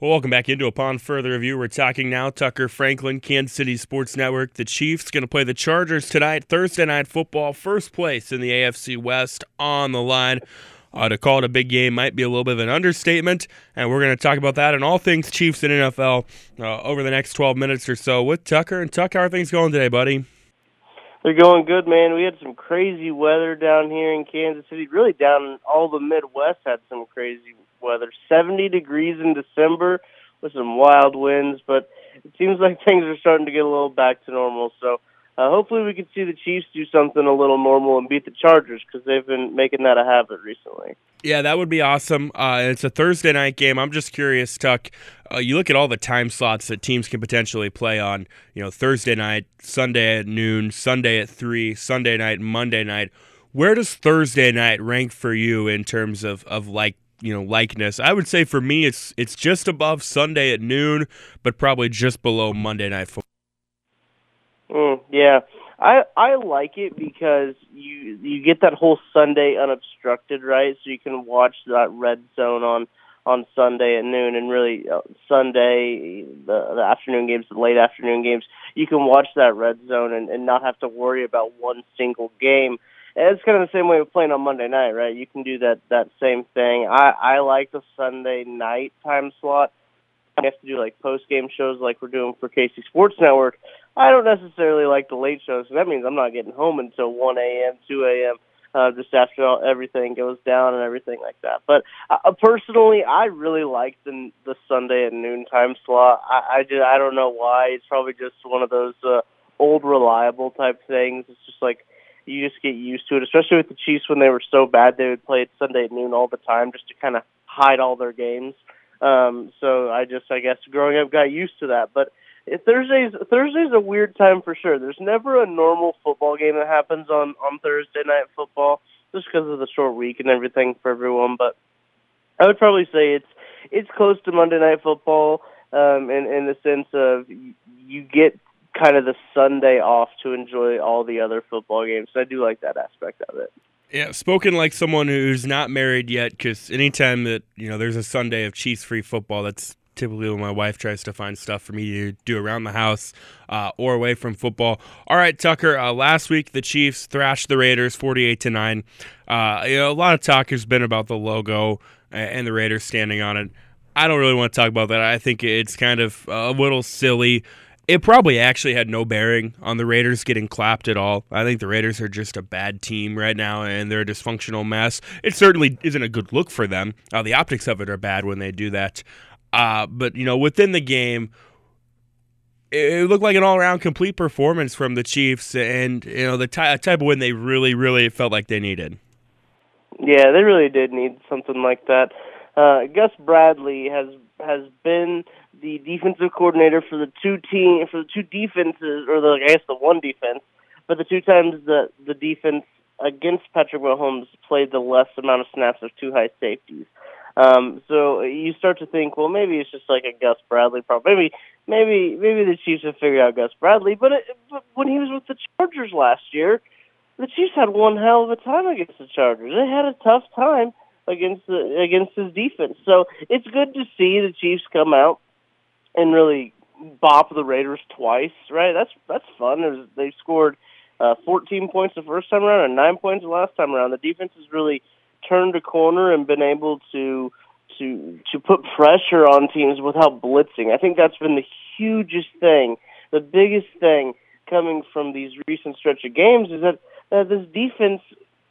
Well, welcome back into Upon Further Review. We're talking now. Tucker Franklin, Kansas City Sports Network. The Chiefs going to play the Chargers tonight, Thursday night football, first place in the AFC West on the line. Uh, to call it a big game might be a little bit of an understatement, and we're going to talk about that and all things Chiefs and NFL uh, over the next 12 minutes or so with Tucker. And Tucker, how are things going today, buddy? They're going good, man. We had some crazy weather down here in Kansas City. Really, down all the Midwest had some crazy weather. 70 degrees in December with some wild winds, but it seems like things are starting to get a little back to normal. So uh, hopefully we can see the Chiefs do something a little normal and beat the Chargers because they've been making that a habit recently. Yeah, that would be awesome. Uh, it's a Thursday night game. I'm just curious, Tuck. Uh, you look at all the time slots that teams can potentially play on. You know, Thursday night, Sunday at noon, Sunday at three, Sunday night, Monday night. Where does Thursday night rank for you in terms of of like you know likeness. I would say for me it's it's just above Sunday at noon, but probably just below Monday night football. Mm, yeah. I I like it because you you get that whole Sunday unobstructed, right? So you can watch that red zone on on Sunday at noon, and really uh, Sunday the the afternoon games, the late afternoon games, you can watch that red zone and, and not have to worry about one single game it's kind of the same way with playing on Monday night, right? You can do that that same thing. I I like the Sunday night time slot. You have to do like post game shows like we're doing for KC Sports Network. I don't necessarily like the late shows. So that means I'm not getting home until 1 a.m., 2 a.m. Uh, just after all, everything goes down and everything like that. But uh, personally, I really like the the Sunday at noon time slot. I I, just, I don't know why. It's probably just one of those uh, old reliable type things. It's just like you just get used to it, especially with the Chiefs when they were so bad. They would play at Sunday at noon all the time just to kind of hide all their games. Um, so I just, I guess, growing up, got used to that. But Thursdays, Thursday's a weird time for sure. There's never a normal football game that happens on on Thursday night football, just because of the short week and everything for everyone. But I would probably say it's it's close to Monday night football um, in in the sense of you get kind of the Sunday off to enjoy all the other football games. So I do like that aspect of it. Yeah, spoken like someone who's not married yet, because anytime that you know there's a Sunday of Chiefs free football, that's typically when my wife tries to find stuff for me to do around the house uh, or away from football. All right, Tucker. Uh, last week the Chiefs thrashed the Raiders forty-eight to nine. Uh, you know, a lot of talk has been about the logo and the Raiders standing on it. I don't really want to talk about that. I think it's kind of a little silly it probably actually had no bearing on the Raiders getting clapped at all. I think the Raiders are just a bad team right now, and they're a dysfunctional mess. It certainly isn't a good look for them. Uh, the optics of it are bad when they do that. Uh, but you know, within the game, it looked like an all-around complete performance from the Chiefs, and you know the ty- type of win they really, really felt like they needed. Yeah, they really did need something like that. Uh, Gus Bradley has has been the defensive coordinator for the two team for the two defenses, or the, I guess the one defense, but the two times the the defense against Patrick Mahomes played the less amount of snaps of two high safeties. Um, so you start to think, well, maybe it's just like a Gus Bradley problem. Maybe, maybe, maybe the Chiefs have figured out Gus Bradley. But, it, but when he was with the Chargers last year, the Chiefs had one hell of a time against the Chargers. They had a tough time against the against his defense. So it's good to see the Chiefs come out and really bop the Raiders twice, right? That's that's fun. Was, they scored uh, 14 points the first time around and nine points the last time around. The defense has really turned a corner and been able to to to put pressure on teams without blitzing. I think that's been the hugest thing, the biggest thing coming from these recent stretch of games is that uh, this defense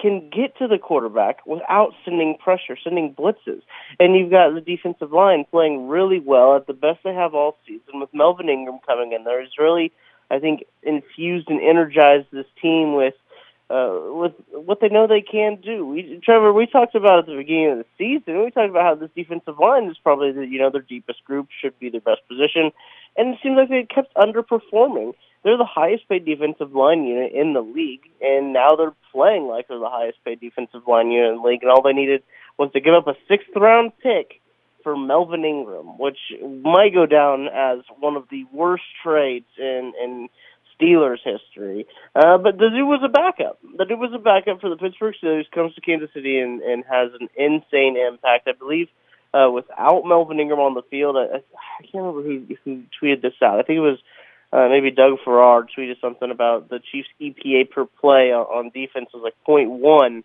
can get to the quarterback without sending pressure, sending blitzes. And you've got the defensive line playing really well at the best they have all season with Melvin Ingram coming in there. He's really, I think, infused and energized this team with uh, with what they know they can do. We, Trevor, we talked about at the beginning of the season. We talked about how this defensive line is probably the you know their deepest group, should be their best position, and it seems like they kept underperforming they're the highest paid defensive line unit in the league, and now they're playing like they're the highest paid defensive line unit in the league, and all they needed was to give up a sixth round pick for Melvin Ingram, which might go down as one of the worst trades in in Steelers history. Uh, but the dude was a backup. The dude was a backup for the Pittsburgh Steelers, comes to Kansas City and, and has an insane impact. I believe uh, without Melvin Ingram on the field. I, I can't remember who who tweeted this out. I think it was uh, maybe Doug Farrar tweeted something about the Chiefs' EPA per play on, defense was like point one,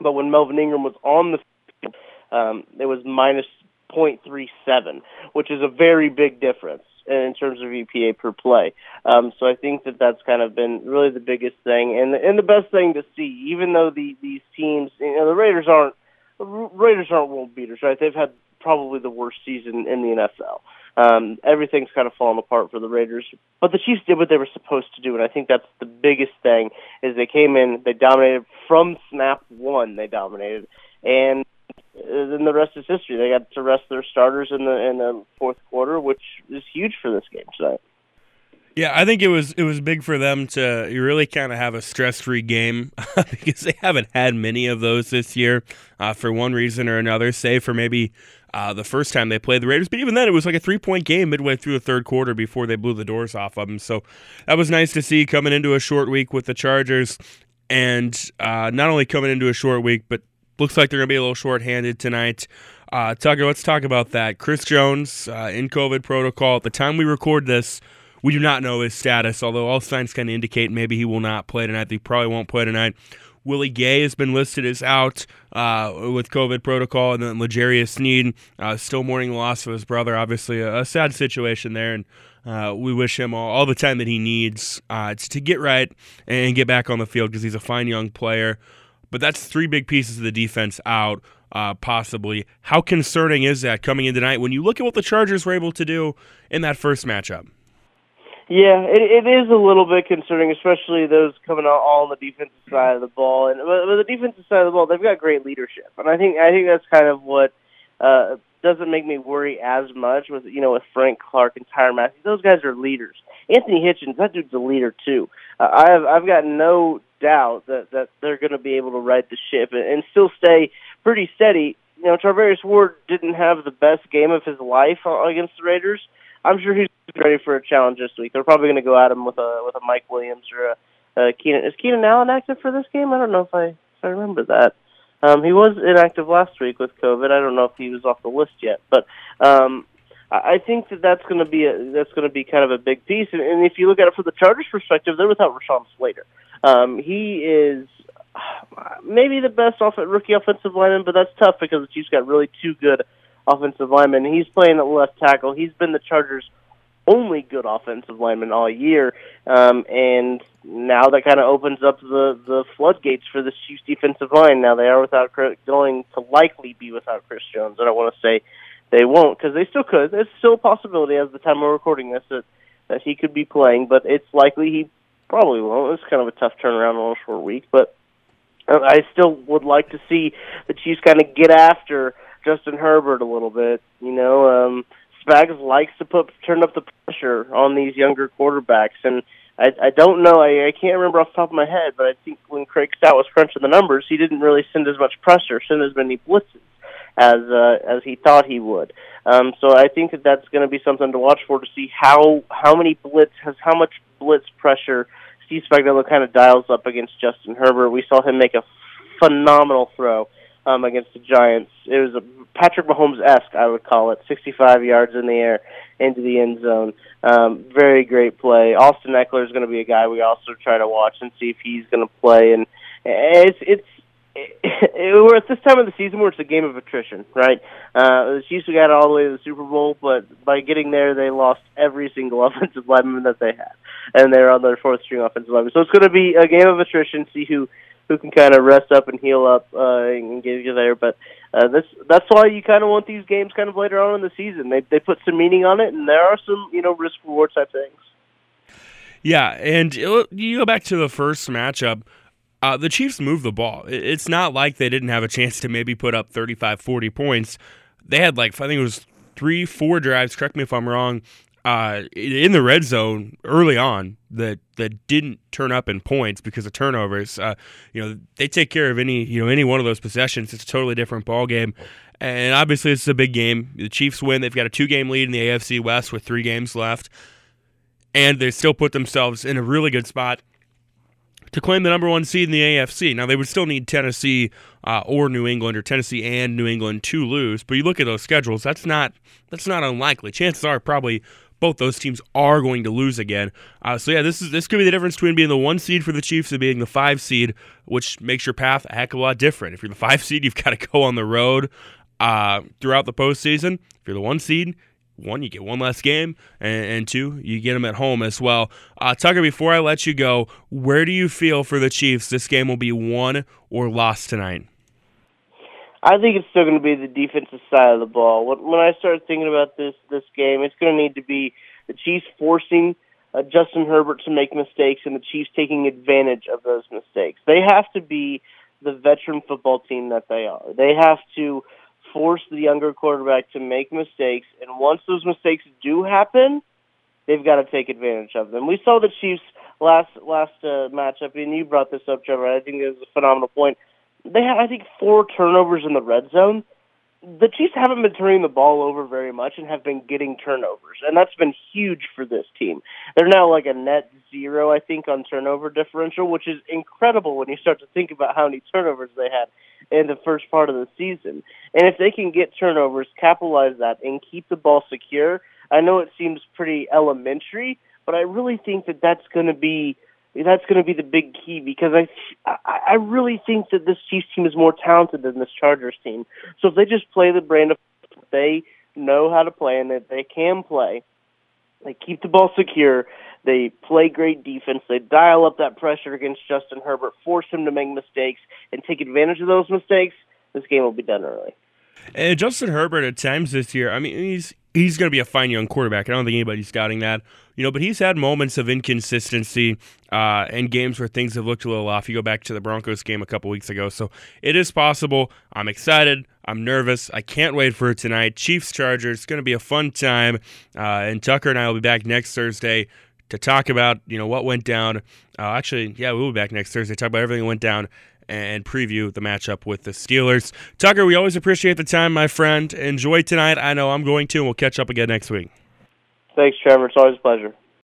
but when Melvin Ingram was on the field, um, it was minus point three seven, which is a very big difference in terms of EPA per play. Um, so I think that that's kind of been really the biggest thing, and and the best thing to see. Even though the these teams, you know, the Raiders aren't Raiders aren't world beaters, right? They've had probably the worst season in the NFL. Um, everything's kind of fallen apart for the Raiders, but the Chiefs did what they were supposed to do, and I think that's the biggest thing. Is they came in, they dominated from snap one, they dominated, and then the rest is history. They got to rest their starters in the in the fourth quarter, which is huge for this game tonight. Yeah, I think it was it was big for them to really kind of have a stress free game because they haven't had many of those this year uh, for one reason or another. Say for maybe uh, the first time they played the Raiders, but even then it was like a three point game midway through the third quarter before they blew the doors off of them. So that was nice to see coming into a short week with the Chargers, and uh, not only coming into a short week, but looks like they're going to be a little short handed tonight. Uh, Tucker, let's talk about that. Chris Jones uh, in COVID protocol. At the time we record this, we do not know his status, although all signs kind of indicate maybe he will not play tonight. He probably won't play tonight. Willie Gay has been listed as out uh, with COVID protocol, and then L'Jarius Sneed uh, still mourning the loss of his brother. Obviously, a, a sad situation there, and uh, we wish him all, all, the time that he needs uh, to, to get right and get back on the field because he's a fine young player. But that's three big pieces of the defense out, uh, possibly. How concerning is that coming in tonight when you look at what the Chargers were able to do in that first matchup? Yeah, it, it is a little bit concerning, especially those coming out all on the defensive side of the ball. And but, but the defensive side of the ball, they've got great leadership, and I think I think that's kind of what uh, doesn't make me worry as much with you know with Frank Clark and Tyrann Mathieu. Those guys are leaders. Anthony Hitchens, that dude's a leader too. Uh, I've I've got no doubt that that they're going to be able to right the ship and, and still stay pretty steady. You know, Charvarius Ward didn't have the best game of his life against the Raiders. I'm sure he's ready for a challenge this week. They're probably going to go at him with a with a Mike Williams or a, a Keenan. Is Keenan Allen active for this game? I don't know if I if I remember that. Um, he was inactive last week with COVID. I don't know if he was off the list yet, but um, I think that that's going to be a, that's going to be kind of a big piece. And, and if you look at it from the Chargers' perspective, they're without Rashawn Slater. Um, he is maybe the best off rookie offensive lineman, but that's tough because the Chiefs got really two good offensive lineman. He's playing at left tackle. He's been the Chargers' only good offensive lineman all year, um, and now that kind of opens up the the floodgates for the Chiefs' defensive line. Now they are without going to likely be without Chris Jones. I don't want to say they won't because they still could. There's still a possibility as the time we're recording this that that he could be playing, but it's likely he probably won't. It's kind of a tough turnaround on a short week, but I still would like to see the Chiefs kind of get after Justin Herbert a little bit. You know, um, Spags likes to put turn up the pressure on these younger quarterbacks, and I, I don't know. I, I can't remember off the top of my head, but I think when Craig Stout was crunching the numbers, he didn't really send as much pressure, send as many blitzes as uh, as he thought he would. Um, so I think that that's going to be something to watch for to see how how many blitz has how much blitz pressure Steve Spagnuolo kind of dials up against Justin Herbert. We saw him make a phenomenal throw um, against the Giants. It was a Patrick Mahomes esque, I would call it, 65 yards in the air into the end zone. Um, very great play. Austin Ekeler is going to be a guy we also try to watch and see if he's going to play. And it's it's it, it, we're at this time of the season where it's a game of attrition, right? Uh, the Chiefs got all the way to the Super Bowl, but by getting there, they lost every single offensive lineman that they had, and they're on their fourth string offensive lineman. So it's going to be a game of attrition. See who who can kind of rest up and heal up uh, and get you there. But uh, that's that's why you kind of want these games kind of later on in the season. They they put some meaning on it, and there are some you know risk reward type things. Yeah, and you go back to the first matchup. Uh, the Chiefs moved the ball. It's not like they didn't have a chance to maybe put up 35, 40 points. They had like I think it was three, four drives. Correct me if I'm wrong uh, in the red zone early on that that didn't turn up in points because of turnovers. Uh, you know, they take care of any you know any one of those possessions. It's a totally different ball game. And obviously, it's a big game. The Chiefs win. They've got a two-game lead in the AFC West with three games left, and they still put themselves in a really good spot to claim the number one seed in the AFC. Now they would still need Tennessee uh, or New England or Tennessee and New England to lose, but you look at those schedules, that's not that's not unlikely. Chances are probably both those teams are going to lose again. Uh, so yeah, this is this could be the difference between being the one seed for the Chiefs and being the five seed, which makes your path a heck of a lot different. If you're the five seed, you've got to go on the road uh, throughout the postseason. If you're the one seed, one, you get one less game, and, and two, you get them at home as well. Uh, Tucker, before I let you go, where do you feel for the Chiefs this game will be won or lost tonight? I think it's still going to be the defensive side of the ball. When, I started thinking about this this game, it's going to need to be the Chiefs forcing uh, Justin Herbert to make mistakes and the Chiefs taking advantage of those mistakes. They have to be the veteran football team that they are. They have to force the younger quarterback to make mistakes, and once those mistakes do happen, they've got to take advantage of them. We saw the Chiefs last last uh, matchup, and you brought this up, Trevor. I think it was a phenomenal point they had, I think, four turnovers in the red zone. The Chiefs haven't been turning the ball over very much and have been getting turnovers, and that's been huge for this team. They're now like a net zero, I think, on turnover differential, which is incredible when you start to think about how many turnovers they had in the first part of the season. And if they can get turnovers, capitalize that, and keep the ball secure, I know it seems pretty elementary, but I really think that that's going to be – that's going to be the big key because I, I really think that this Chiefs team is more talented than this Chargers team. So if they just play the brand of they know how to play and that they can play, they keep the ball secure, they play great defense, they dial up that pressure against Justin Herbert, force him to make mistakes, and take advantage of those mistakes. This game will be done early. And Justin Herbert at times this year, I mean, he's he's going to be a fine young quarterback. I don't think anybody's scouting that, you know. But he's had moments of inconsistency uh, and games where things have looked a little off. You go back to the Broncos game a couple weeks ago, so it is possible. I'm excited. I'm nervous. I can't wait for it tonight. Chiefs Chargers. It's going to be a fun time. Uh, and Tucker and I will be back next Thursday to talk about you know what went down. Uh, actually, yeah, we'll be back next Thursday. Talk about everything that went down and preview the matchup with the Steelers. Tucker, we always appreciate the time, my friend. Enjoy tonight. I know I'm going to, and we'll catch up again next week. Thanks, Trevor. It's always a pleasure.